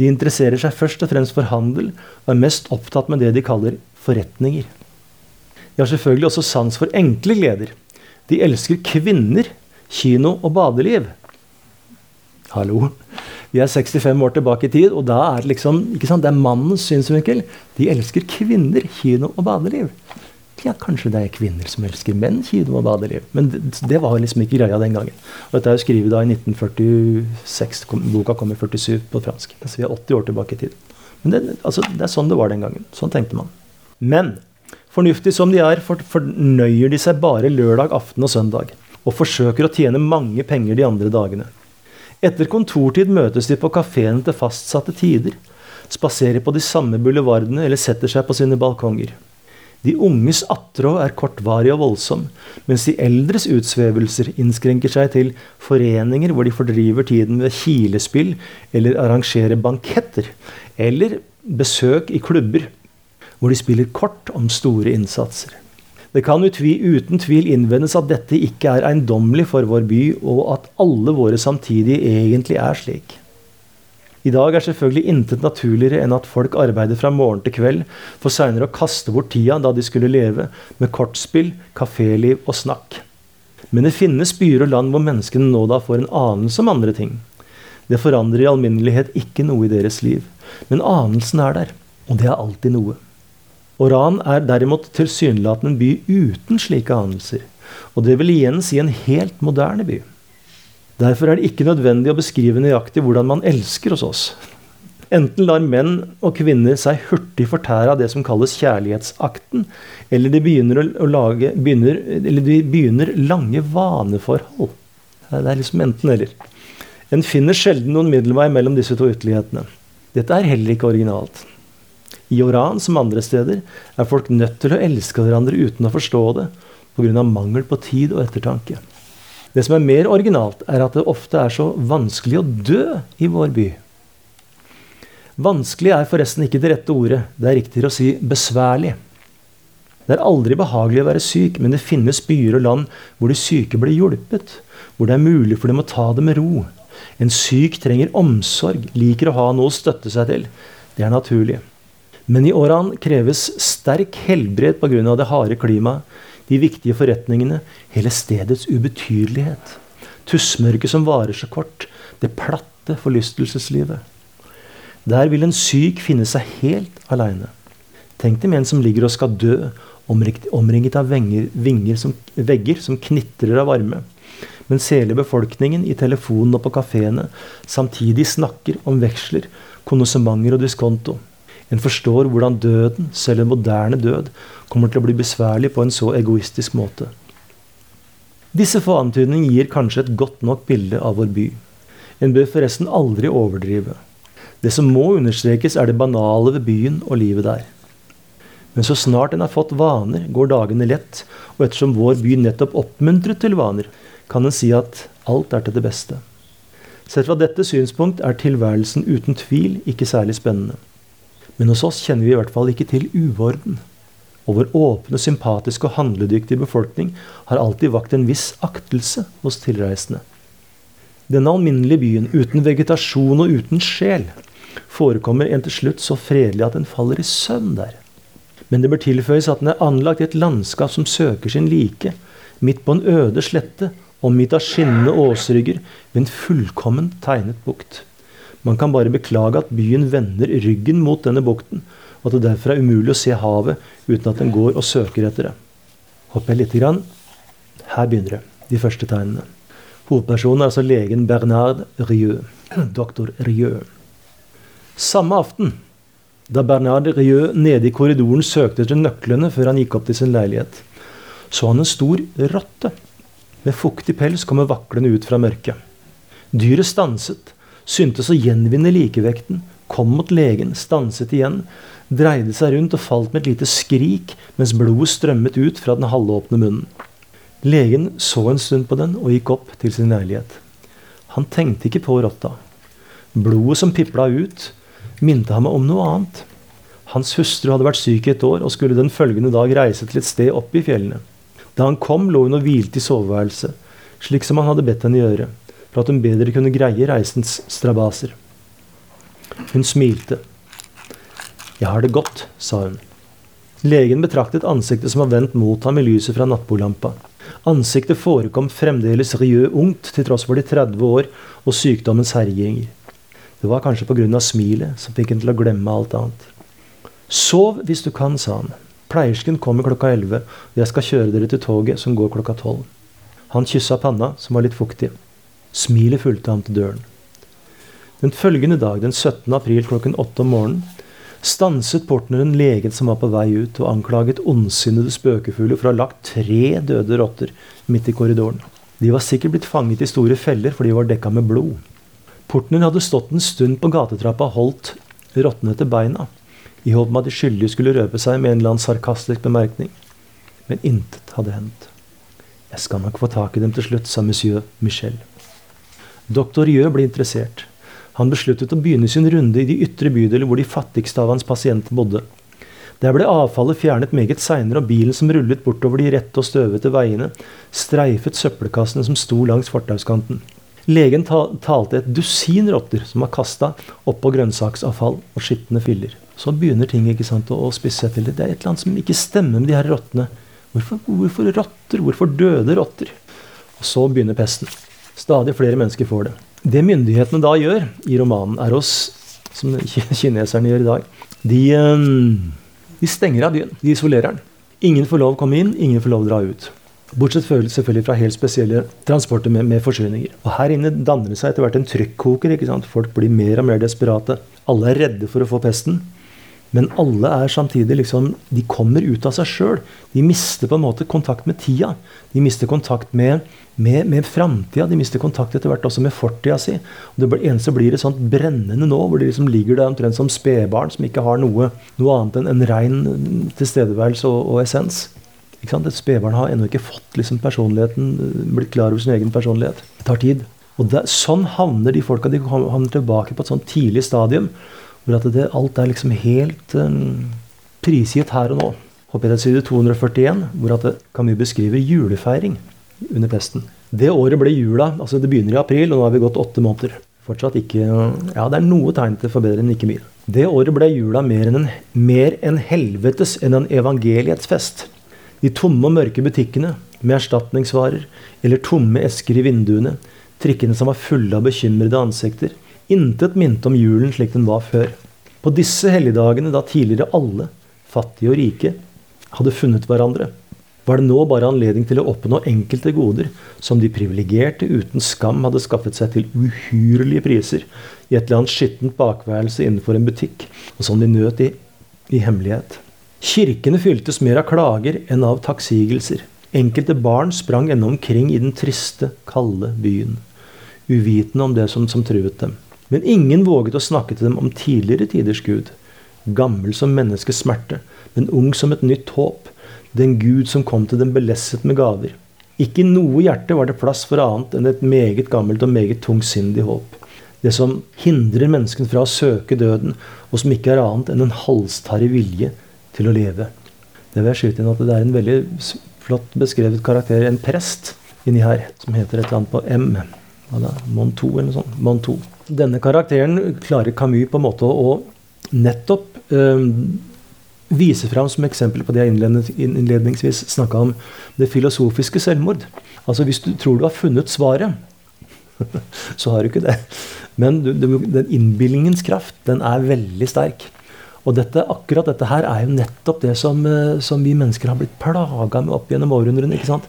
De interesserer seg først og fremst for handel og er mest opptatt med det de kaller forretninger. De har selvfølgelig også sans for enkle gleder. De elsker kvinner, kino og badeliv. Hallo. Vi er 65 år tilbake i tid, og da er det liksom, ikke sant, det er mannens synsvinkel. De elsker kvinner, kino og badeliv ja, kanskje det er kvinner som elsker menn, kino og badeliv. Men det, det, var liksom ikke greia den gangen. Og dette er jo skrevet da i 1946. Boka kom i 47 på fransk. Så vi er 80 år tilbake i tid. Men det, altså, det er sånn det var den gangen. Sånn tenkte man. Men fornuftig som de er, for, fornøyer de seg bare lørdag aften og søndag. Og forsøker å tjene mange penger de andre dagene. Etter kontortid møtes de på kafeen til fastsatte tider. Spaserer på de samme bulevardene eller setter seg på sine balkonger. De unges attrå er kortvarig og voldsom, mens de eldres utsvevelser innskrenker seg til foreninger hvor de fordriver tiden ved kilespill eller arrangerer banketter, eller besøk i klubber hvor de spiller kort om store innsatser. Det kan uten tvil innvendes at dette ikke er eiendommelig for vår by, og at alle våre samtidige egentlig er slik. I dag er selvfølgelig intet naturligere enn at folk arbeider fra morgen til kveld, for seinere å kaste bort tida da de skulle leve, med kortspill, kaféliv og snakk. Men det finnes byer og land hvor menneskene nå da får en anelse om andre ting. Det forandrer i alminnelighet ikke noe i deres liv, men anelsen er der, og det er alltid noe. Oran er derimot tilsynelatende en by uten slike anelser, og det vil igjen si en helt moderne by. Derfor er det ikke nødvendig å beskrive nøyaktig hvordan man elsker hos oss. Enten lar menn og kvinner seg hurtig fortære av det som kalles kjærlighetsakten, eller de begynner, lage, begynner, eller de begynner lange vaneforhold. Det er liksom enten-eller. En finner sjelden noen middelvei mellom disse to ytterlighetene. Dette er heller ikke originalt. I Oran, som andre steder, er folk nødt til å elske hverandre uten å forstå det, pga. mangel på tid og ettertanke. Det som er mer originalt, er at det ofte er så vanskelig å dø i vår by. Vanskelig er forresten ikke det rette ordet. Det er riktigere å si besværlig. Det er aldri behagelig å være syk, men det finnes byer og land hvor de syke blir hjulpet. Hvor det er mulig for dem å ta det med ro. En syk trenger omsorg, liker å ha noe å støtte seg til. Det er naturlig. Men i Oran kreves sterk helbred pga. det harde klimaet, de viktige forretningene, hele stedets ubetydelighet. Tussmørket som varer så kort, det platte forlystelseslivet. Der vil en syk finne seg helt aleine. Tenk deg med en som ligger og skal dø, omringet av venger, vinger som, vegger som knitrer av varme. Mens hele befolkningen i telefonen og på kafeene samtidig snakker om veksler, konnoissementer og diskonto. En forstår hvordan døden, selv en moderne død, kommer til å bli besværlig på en så egoistisk måte. Disse få antydninger gir kanskje et godt nok bilde av vår by. En bør forresten aldri overdrive. Det som må understrekes, er det banale ved byen og livet der. Men så snart en har fått vaner, går dagene lett, og ettersom vår by nettopp oppmuntret til vaner, kan en si at alt er til det beste. Sett fra dette synspunkt er tilværelsen uten tvil ikke særlig spennende. Men hos oss kjenner vi i hvert fall ikke til uorden. Og vår åpne, sympatiske og handledyktige befolkning har alltid vakt en viss aktelse hos tilreisende. Denne alminnelige byen, uten vegetasjon og uten sjel, forekommer en til slutt så fredelig at en faller i søvn der. Men det bør tilføyes at den er anlagt i et landskap som søker sin like, midt på en øde slette, omgitt av skinnende åsrygger ved en fullkommen tegnet bukt. Man kan bare beklage at byen vender ryggen mot denne bukten, og at det derfor er umulig å se havet uten at den går og søker etter det. Hopper jeg lite grann. Her begynner det, de første tegnene. Hovedpersonen er altså legen Bernard Rieu. [CLEARS THROAT] Doktor Rieu. Samme aften, da Bernard Rieu nede i korridoren søkte etter nøklene før han gikk opp til sin leilighet, så han en stor rotte med fuktig pels komme vaklende ut fra mørket. Dyret stanset, syntes å gjenvinne likevekten, kom mot legen, stanset igjen, dreide seg rundt og falt med et lite skrik mens blodet strømmet ut fra den halvåpne munnen. Legen så en stund på den og gikk opp til sin leilighet. Han tenkte ikke på rotta. Blodet som pipla ut, minte ham om noe annet. Hans hustru hadde vært syk i et år og skulle den følgende dag reise til et sted oppe i fjellene. Da han kom, lå hun og hvilte i soveværelset, slik som han hadde bedt henne gjøre, for at hun bedre kunne greie reisens strabaser. Hun smilte. Jeg har det godt, sa hun. Legen betraktet ansiktet som var vendt mot ham i lyset fra nattbordlampa. Ansiktet forekom fremdeles riø ungt, til tross for de 30 år og sykdommens herjinger. Det var kanskje pga. smilet som fikk henne til å glemme alt annet. Sov hvis du kan, sa han. Pleiersken kommer klokka elleve, og jeg skal kjøre dere til toget som går klokka tolv. Han kyssa panna, som var litt fuktig. Smilet fulgte ham til døren. Den følgende dag, den 17. april klokken åtte om morgenen, stanset portneren legen som var på vei ut, og anklaget ondsinnede spøkefugler for å ha lagt tre døde rotter midt i korridoren. De var sikkert blitt fanget i store feller, for de var dekka med blod. Portneren hadde stått en stund på gatetrappa og holdt rottene til beina, i håp om at de skyldige skulle røpe seg med en eller annen sarkastisk bemerkning. Men intet hadde hendt. Jeg skal nok få tak i dem til slutt, sa monsieur Michel. Doktor Jø ble interessert. Han besluttet å begynne sin runde i de ytre bydeler hvor de fattigste av hans pasienter bodde. Der ble avfallet fjernet meget seinere, og bilen som rullet bortover de rette og støvete veiene, streifet søppelkassene som sto langs fortauskanten. Legen talte et dusin rotter som var kasta oppå grønnsaksavfall og skitne filler. Så begynner ting ikke sant, å, spisse seg til det. Er et eller annet som ikke stemmer med de her rottene. Hvorfor, hvorfor rotter? Hvorfor døde rotter? Og så begynner pesten. Stadig flere mennesker får det. Det myndighetene da gjør i romanen, er oss, som kineserne gjør i dag, de, eh, de stenger av byen. De isolerer den. Ingen får lov å komme inn, ingen får lov å dra ut. Bortsett selvfølgelig fra helt spesielle transporter med, med, forsyninger. Og Her inne danner det seg etter hvert en trykkoker. ikke sant? Folk blir mer og mer desperate. Alle er redde for å få pesten. Men alle er samtidig liksom De kommer ut av seg sjøl. De mister på en måte kontakt med tida. De mister kontakt med, med, med framtida. De mister kontakt etter hvert også med fortida si. Og det eneste blir et sånt brennende nå, hvor de liksom ligger der omtrent som spedbarn som ikke har noe, noe annet enn en rein tilstedeværelse og, og essens. Ikke sant? Et spedbarn har ennå ikke fått liksom, personligheten, blitt klar over sin egen personlighet. Det tar tid. Og det, Sånn havner de folka de havner tilbake på et sånt tidlig stadium hvor at det, alt er liksom helt um, prisgitt her og nå. Hopper jeg side 241, hvor at Camus beskriver julefeiring under pesten. Det året ble jula altså Det begynner i april, og nå har vi gått åtte måneder. Fortsatt ikke Ja, det er noe tegn til forbedring, ikke mye. Det året ble jula mer enn en, mer enn helvetes enn en evangeliets fest. De tomme og mørke butikkene med erstatningsvarer eller tomme esker i vinduene, trikkene som var fulle av bekymrede ansikter. Intet minte om julen slik den var før. På disse helligdagene da tidligere alle, fattige og rike, hadde funnet hverandre, var det nå bare anledning til å oppnå enkelte goder som de privilegerte uten skam hadde skaffet seg til uhyrlige priser i et eller annet skittent bakværelse innenfor en butikk, og som de nøt i, i hemmelighet. Kirkene fyltes mer av klager enn av takksigelser. Enkelte barn sprang ennå omkring i den triste, kalde byen, uvitende om det som, som truet dem. Men ingen våget å snakke til dem om tidligere tiders Gud, gammel som menneskes smerte, men ung som et nytt håp, den Gud som kom til dem belesset med gaver. Ikke i noe hjerte var det plass for annet enn et meget gammelt og meget tungsindig håp. Det som hindrer mennesken fra å søke døden, og som ikke er annet enn en halstarrig vilje til å leve. Det vil jeg skyte inn at det er en veldig flott beskrevet karakter, en prest, inni her, som heter et eller annet på M. Montou eller noe sånt. Montou. Denne karakteren klarer Camus på en måte å nettopp øh, vise fram som eksempel på det jeg innledningsvis snakka om, det filosofiske selvmord. Altså Hvis du tror du har funnet svaret, [LAUGHS] så har du ikke det. Men du, du, den innbillingens kraft, den er veldig sterk. Og dette, akkurat dette her er jo nettopp det som, eh, som vi mennesker har blitt plaga med opp gjennom århundrene. ikke sant?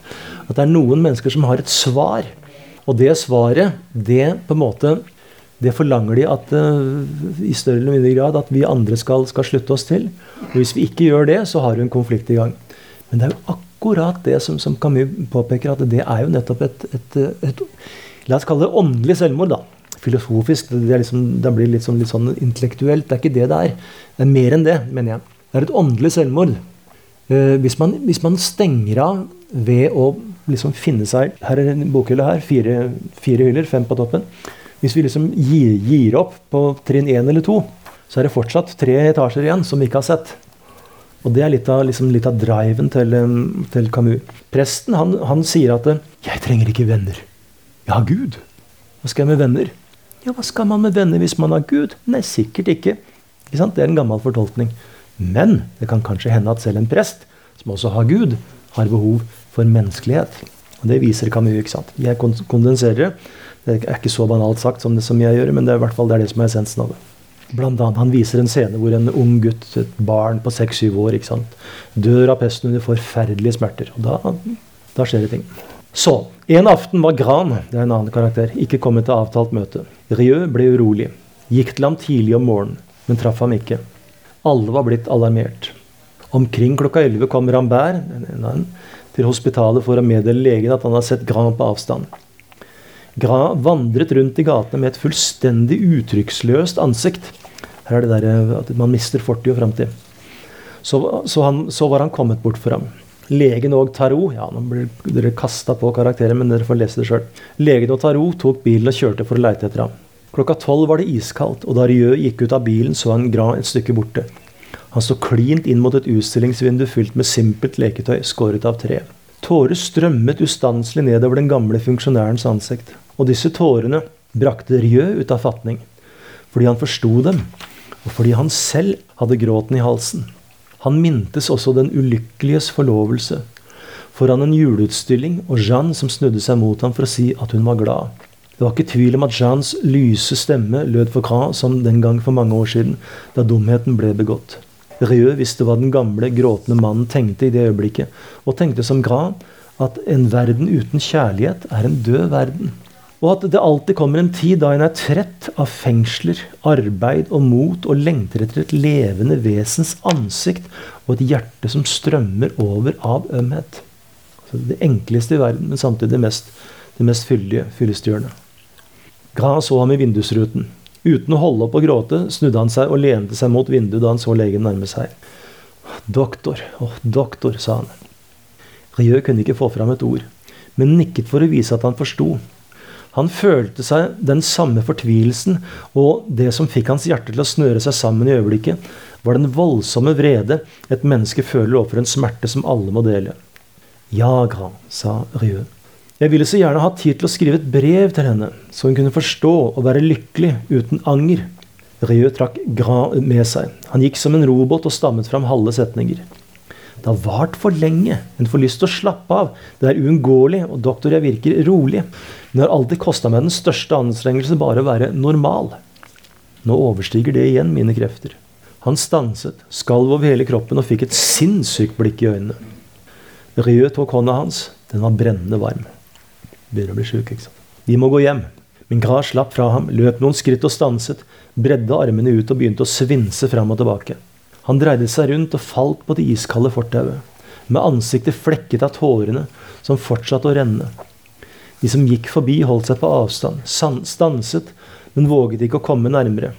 At det er noen mennesker som har et svar. Og det svaret, det på en måte det forlanger de at uh, i større eller mindre grad at vi andre skal, skal, slutte oss til. Og hvis vi ikke gjør det, så har du en konflikt i gang. Men det er jo akkurat det som, som Camus påpeker, at det er jo nettopp et, et, et, La oss kalle det åndelig selvmord. da. Filosofisk. Det, liksom, det blir litt sånn, litt sånn, intellektuelt. Det er ikke det det er. Det er mer enn det, mener jeg. Det er et åndelig selvmord. Uh, hvis, man, hvis, man, stenger av ved å liksom finne seg Her er en bokhylle her. Fire, fire hyller, fem på toppen. Hvis vi liksom gir, gir opp på trinn én eller to, så er det fortsatt tre etasjer igjen som vi ikke har sett. Og det er litt av, liksom, litt av driven til, til, Camus. Presten han, han sier at 'Jeg trenger ikke venner. Jeg har Gud. Hva skal jeg med venner?' Ja, hva skal man med venner hvis man har Gud? Nei, sikkert ikke. ikke det er en gammel fortolkning. Men det kan kanskje hende at selv en prest, som også har Gud, har behov for menneskelighet. Og Det viser Camus. ikke sant? Jeg kondenserer det er ikke så banalt sagt som det som jeg gjør, men det er i hvert fall det, det som er essensen av det. Blant annet, Han viser en scene hvor en ung gutt, et barn på seks-syv år, ikke sant, dør av pesten under forferdelige smerter. og da, da skjer det ting. Så, En aften var Gran det er en annen karakter, ikke kommet til avtalt møte. Rieu ble urolig. Gikk til ham tidlig om morgenen, men traff ham ikke. Alle var blitt alarmert. Omkring klokka elleve kom Rambert til hospitalet for å meddele legen at han har sett Gran på avstand. Vandret rundt i gatene med et fullstendig uttrykksløst ansikt. Her er det der eh, at man mister fortid og framtid. Så, så, så, var han kommet bort for ham. Legen og Tarot ja, Nå blir dere kasta på karakterer, men dere får lese det sjøl. Legen og Tarot tok bilen og kjørte for å leite etter ham. Klokka tolv var det iskaldt, og da Rieu gikk ut av bilen, så han Gra et stykke borte. Han sto klint inn mot et utstillingsvindu fylt med simpelt leketøy skåret av tre. Tårer strømmet ustanselig nedover den gamle funksjonærens ansikt. Og disse tårene brakte Rieu ut av fatning. Fordi han forsto dem, og fordi han selv hadde gråten i halsen. Han mintes også den ulykkeliges forlovelse foran en juleutstilling og Jeanne som snudde seg mot ham for å si at hun var glad. Det var ikke tvil om at Jeannes lyse stemme lød for Cran som den gang for mange år siden, da dumheten ble begått. Rieu visste hva den gamle, gråtende mannen tenkte i det øyeblikket, og tenkte som Cran at en verden uten kjærlighet er en død verden. Og at det alltid kommer en tid da en er trett av fengsler, arbeid og mot, og lengter etter et levende vesens ansikt og et hjerte som strømmer over av ømhet. Altså det enkleste i verden, men samtidig det mest, det mest fyldige, fyllestgjørende. Gran så ham i vindusruten. Uten å holde opp å gråte snudde han seg og lente seg mot vinduet da han så legen nærme seg. Doktor, åh, doktor, sa han. Rieu kunne ikke få fram et ord, men nikket for å vise at han forsto. Han følte seg den samme fortvilelsen, og det som fikk hans hjerte til å snøre seg sammen i øyeblikket, var den voldsomme vrede et menneske føler overfor en smerte som alle må dele. Ja, Grand, sa Rieu. Jeg ville så gjerne hatt tid til å skrive et brev til henne, så hun kunne forstå og være lykkelig uten anger. Rieu trakk Grand med seg. Han gikk som en robåt og stammet fram halve setninger. Det har vart for lenge. En får lyst til å slappe av. Det er uunngåelig, og doktor, jeg virker rolig. Det har alltid kosta meg den største anstrengelse bare å være normal. Nå overstiger det igjen mine krefter. Han stanset, skalv over hele kroppen og fikk et sinnssykt blikk i øynene. Rieu tok hånda hans. Den var brennende varm. Begynner å bli sjuk, ikke sant. Vi må gå hjem. Men Gras slapp fra ham, løp noen skritt og stanset, bredde armene ut og begynte å svinse fram og tilbake. Han dreide seg rundt og falt på det iskalde fortauet, med ansiktet flekket av tårene som fortsatte å renne. De som gikk forbi, holdt seg på avstand, stanset, men våget ikke å komme nærmere.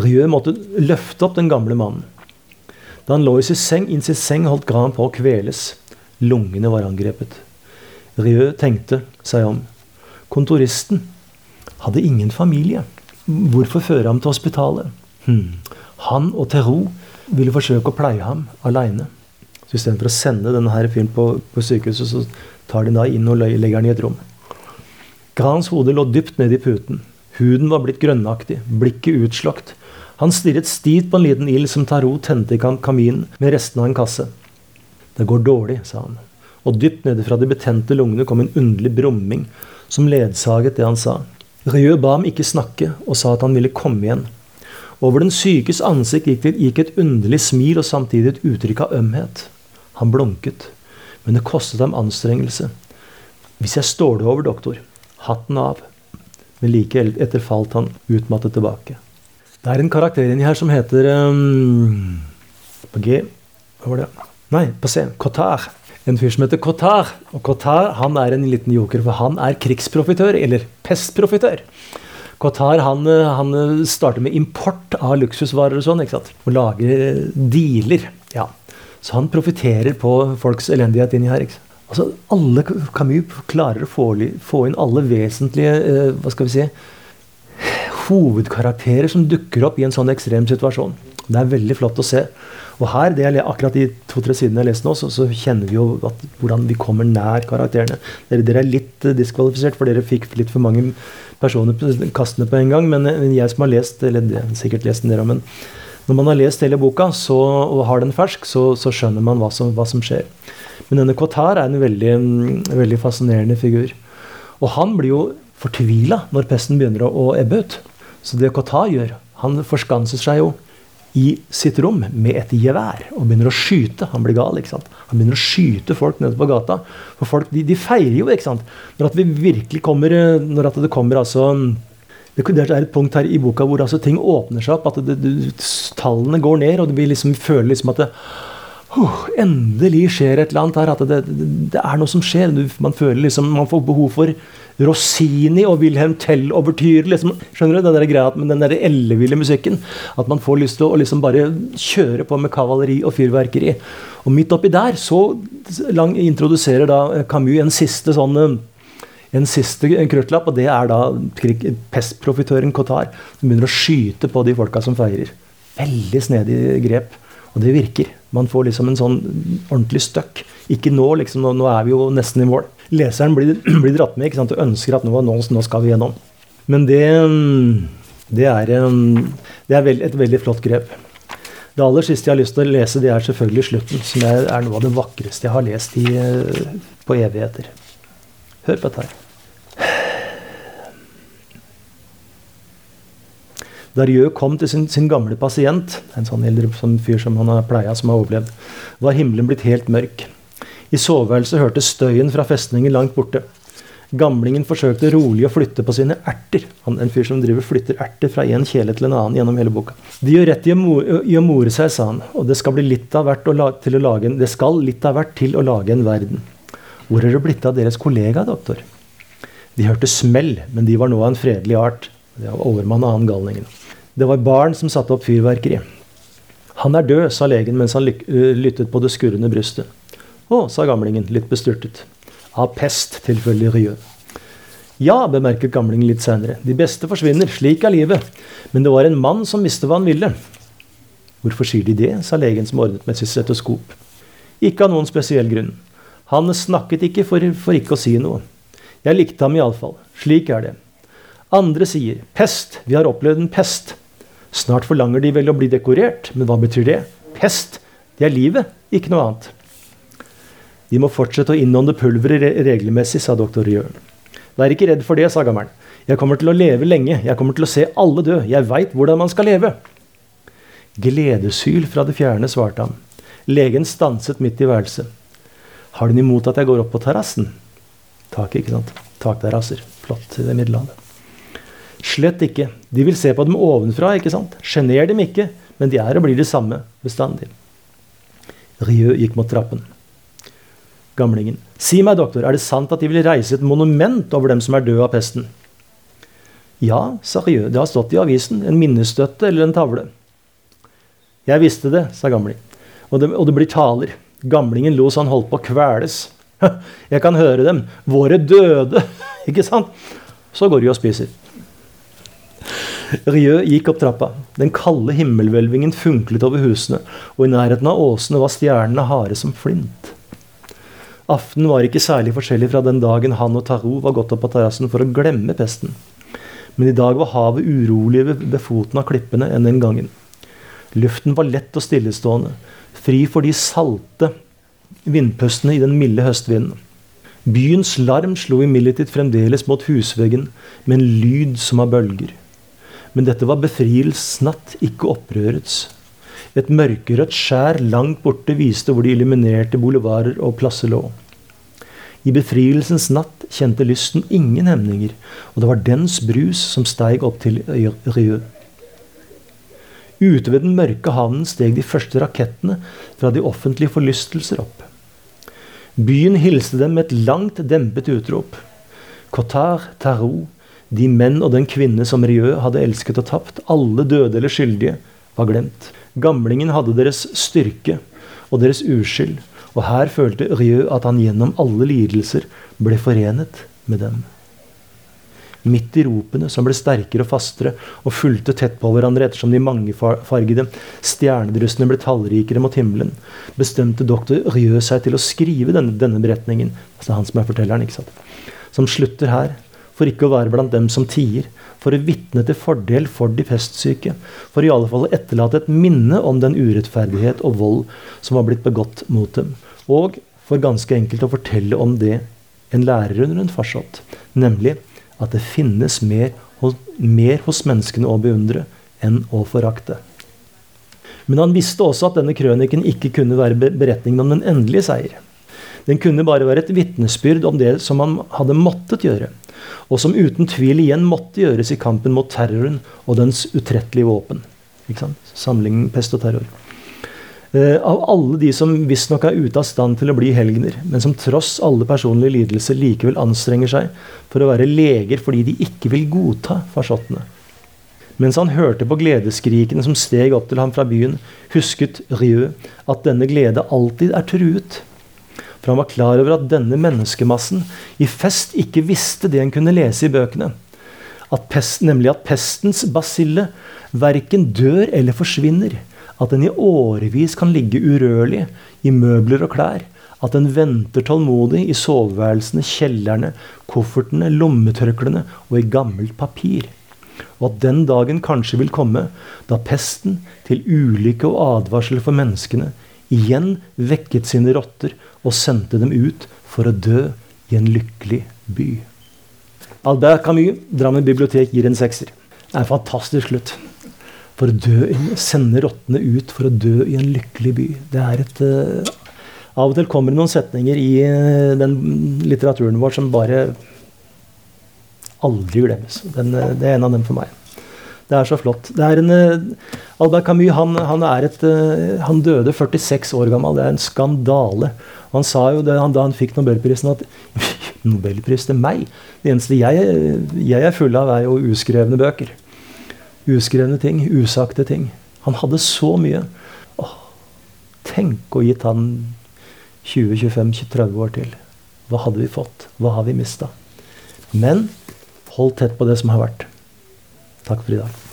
Rieu måtte løfte opp den gamle mannen. Da han lå i sin seng, inn sin seng, holdt Gran på å kveles. Lungene var angrepet. Rieu tenkte seg om. Kontoristen hadde ingen familie. Hvorfor føre ham til hospitalet? Hmm. Han og Theroux ville forsøke å pleie ham aleine. Så istedenfor å sende denne fyren på, på, sykehuset, så tar de da inn og legger han i et rom. Grans hode lå dypt ned i puten. Huden var blitt grønnaktig, blikket utslått. Han stirret stivt på en liten ild som Tarot tente i kaminen med restene av en kasse. Det går dårlig, sa han. Og dypt nede fra de betente lungene kom en underlig brumming som ledsaget det han sa. Rieu ba ham ikke snakke, og sa at han ville komme igjen. Over den sykes ansikt gikk et underlig smil og samtidig et uttrykk av ømhet. Han blunket, men det kostet ham anstrengelse. Hvis jeg står det over, doktor. Hatten av. Men like etter falt han utmattet tilbake. Det er en karakter inni her som heter um, På G Hva var det? Nei, på C. Cotard. En fyr som heter Cotard. Og Cotard han er en liten joker, for han er krigsprofitør, eller pestprofitør. Qatar han, han, starter med import av luksusvarer og sånn. ikke sant? Og lager dealer. ja. Så han profitterer på folks elendighet inni her. ikke sant? Altså, alle Camus klarer å få, få inn alle vesentlige eh, hva skal vi si, hovedkarakterer som dukker opp i en sånn ekstrem situasjon. Det er veldig flott å se. Og her, det jeg, akkurat de to-tre sidene jeg leste nå, så, så, kjenner vi jo at, hvordan vi kommer nær karakterene. Dere, dere, er litt uh, diskvalifisert, for dere fikk litt for mange personer kastende på en gang. Men, men jeg som har lest, eller det, sikkert lest den der, men når man har lest hele boka så, og har den fersk, så, så skjønner man hva som, hva som, skjer. Men denne Qatar er en veldig, veldig fascinerende figur. Og han blir jo fortvila når pesten begynner å, ebbe ut. Så det Qatar gjør, han forskanser seg jo i sitt rom med et gevær og begynner å skyte. Han blir gal. ikke sant? Han begynner å skyte folk nede på gata. For folk, de, de feirer jo, ikke sant. Når at vi virkelig kommer Når at det kommer altså det er et punkt her i boka hvor altså ting åpner seg opp. At det, det, tallene går ned, og vi liksom, føler liksom at det, uh, endelig skjer et eller annet her. At det, det er noe som skjer. Man føler liksom, man får behov for Rossini og Wilhelm Tell-overtyr. Liksom, skjønner du, den der greia med den der elleville musikken. At man får lyst til å liksom bare kjøre på med kavaleri og fyrverkeri. Og midt oppi der så lang, introduserer da Camus en siste sånn en siste krøttlapp, og det er da pestprofitøren Qatar, som begynner å skyte på de folka som feirer. Veldig snedig grep. Og det virker. Man får liksom en sånn ordentlig støkk. Ikke nå, liksom. Nå, nå er vi jo nesten i mål leseren blir, [CLEARS THROAT] blir dratt med ikke sant, og ønsker at nå, nå, nå skal vi gjennom. Men det, det er, det er veld, et veldig flott grep. Det aller siste jeg har lyst til å lese, det er selvfølgelig slutten, som er, noe av det vakreste jeg har lest i, på evigheter. Hør på dette her. Da Rieu kom til sin, sin, gamle pasient, en sånn eldre sånn fyr som han har pleia, som har overlevd, var himmelen blitt helt mørk. I soveværelset hørtes støyen fra festningen langt borte. Gamlingen forsøkte rolig å flytte på sine erter. Han en fyr som driver flytter erter fra en kjele til en annen gjennom hele boka. De gjør rett i å, more seg, sa han, og det skal, litt av hvert til å lage en, det skal litt av hvert til å lage en verden. Hvor er det blitt av deres kollega, doktor? De hørte smell, men de var nå av en fredelig art. Det var overmann og annen galningen. Det var barn som satte opp fyrverkeri. Han er død, sa legen mens han lyttet på det skurrende brystet. Å, sa gamlingen, litt bestyrtet. Av pest, tilfeldig rye. Ja, bemerket gamlingen litt senere. De beste forsvinner, slik er livet. Men det var en mann som visste hva han ville. Hvorfor sier de det, sa legen som ordnet med sitt stetoskop. Ikke av noen spesiell grunn. Han snakket ikke for, for ikke å si noe. Jeg likte ham iallfall. Slik er det. Andre sier pest, vi har opplevd en pest. Snart forlanger de vel å bli dekorert, men hva betyr det? Pest, det er livet, ikke noe annet. De må fortsette å innånde pulveret regelmessig, sa doktor Jørn. Vær ikke redd for det, sa gammelen. Jeg kommer til å leve lenge, jeg kommer til å se alle dø, jeg veit hvordan man skal leve. Gledeshyl fra det fjerne, svarte han. Legen stanset midt i værelset. Har noe imot at jeg går opp på terrassen? Tak, ikke sant? Takterrasser. Flott i det middelhavet. Slett ikke. De vil se på dem ovenfra, ikke sant? Sjener dem ikke, men de er og blir de samme bestandig. Rieu gikk mot trappen. Gamlingen. Si meg, doktor, er det sant at de vil reise et monument over dem som er døde av pesten? Ja, sa Rieu, det har stått i avisen. En minnestøtte eller en tavle. Jeg visste det, sa gamling. Og det, og det blir taler. Gamlingen lo så han holdt på å kveles. [LAUGHS] Jeg kan høre dem. Våre døde. [LAUGHS] Ikke sant? Så går de og spiser. Rieu gikk opp trappa. Den kalde himmelhvelvingen funklet over husene, og i nærheten av åsene var stjernene harde som flint. Aftenen var ikke særlig forskjellig fra den dagen han og Tarot var gått opp på terrassen for å glemme pesten. Men i dag var havet uroligere ved foten av klippene enn den gangen. Luften var lett og stillestående, fri for de salte vindpustene i den milde høstvinden. Byens larm slo imidlertid fremdeles mot husveggen med en lyd som av bølger. Men dette var befrielsens natt, ikke opprørets. Et mørkerødt skjær langt borte viste hvor de illuminerte boulevarder og plasser lå. I befrielsens natt kjente lysten ingen hemninger, og det var dens brus som steig opp til Rieu. Ute ved den mørke havnen steg de første rakettene fra de offentlige forlystelser opp. Byen hilste dem med et langt, dempet utrop. Cotard, Tarot, de menn og den kvinne som Rieu hadde elsket og tapt, alle døde eller skyldige, var glemt. Gamlingen hadde deres styrke og deres uskyld, og her følte Rieu at han gjennom alle lidelser ble forenet med dem. Midt i ropene, som ble sterkere og fastere og fulgte tett på hverandre ettersom de mangefargede stjernedryssene ble tallrikere mot himmelen, bestemte doktor Rieu seg til å skrive denne, denne beretningen, altså han som er fortelleren, ikke sant? som slutter her, for ikke å være blant dem som tier, for å vitne til fordel for de pestsyke, for i alle fall å etterlate et minne om den urettferdighet og vold som var blitt begått mot dem, og for ganske enkelt å fortelle om det en lærer under en farsott, nemlig at det finnes mer mer hos menneskene å beundre enn å forakte. Men han visste også at denne krøniken ikke kunne være beretningen om den endelige seier. Den kunne bare være et vitnesbyrd om det som han hadde måttet gjøre, og som uten tvil igjen måtte gjøres i kampen mot terroren og dens utrettelige våpen. Samlingen pest og terror. Eh, av alle de som visstnok er ute av stand til å bli helgener, men som tross alle personlige lidelser likevel anstrenger seg for å være leger fordi de ikke vil godta farsottene. Mens han hørte på gledeskrikene som steg opp til ham fra byen, husket Rieu at denne glede alltid er truet. For han var klar over at denne menneskemassen i fest ikke visste det en kunne lese i bøkene. At pest, nemlig at pestens basille verken dør eller forsvinner at den i årevis kan ligge urørlig i møbler og klær. At den venter tålmodig i soveværelsene, kjellerne, koffertene, lommetørklærne og i gammelt papir. Og at den dagen kanskje vil komme da pesten, til ulykke og advarsel for menneskene, igjen vekket sine rotter og sendte dem ut for å dø i en lykkelig by. Albert Camus, Drammen bibliotek, gir en sekser. Det er en fantastisk slutt for å dø, sende rottene ut for å dø i en lykkelig by. Det er et uh, Av og til kommer det noen setninger i uh, den litteraturen vår som bare aldri glemmes. Den, uh, det er en av dem for meg. Det er så flott. Er en, Albert Camus han, han, et, han, døde 46 år gammel. Det er en skandale. Han sa jo det, han, da han fikk nobelprisen, at [LAUGHS] Nobelpris til meg? Det eneste jeg, jeg er full av, er jo uskrevne bøker. Uskrevne ting, usagte ting. Han hadde så mye. Åh, tenk å gitt han 20-25-30 år til? Hva hadde vi fått? Hva har vi mista? Men hold tett på det som har vært. Takk for i dag.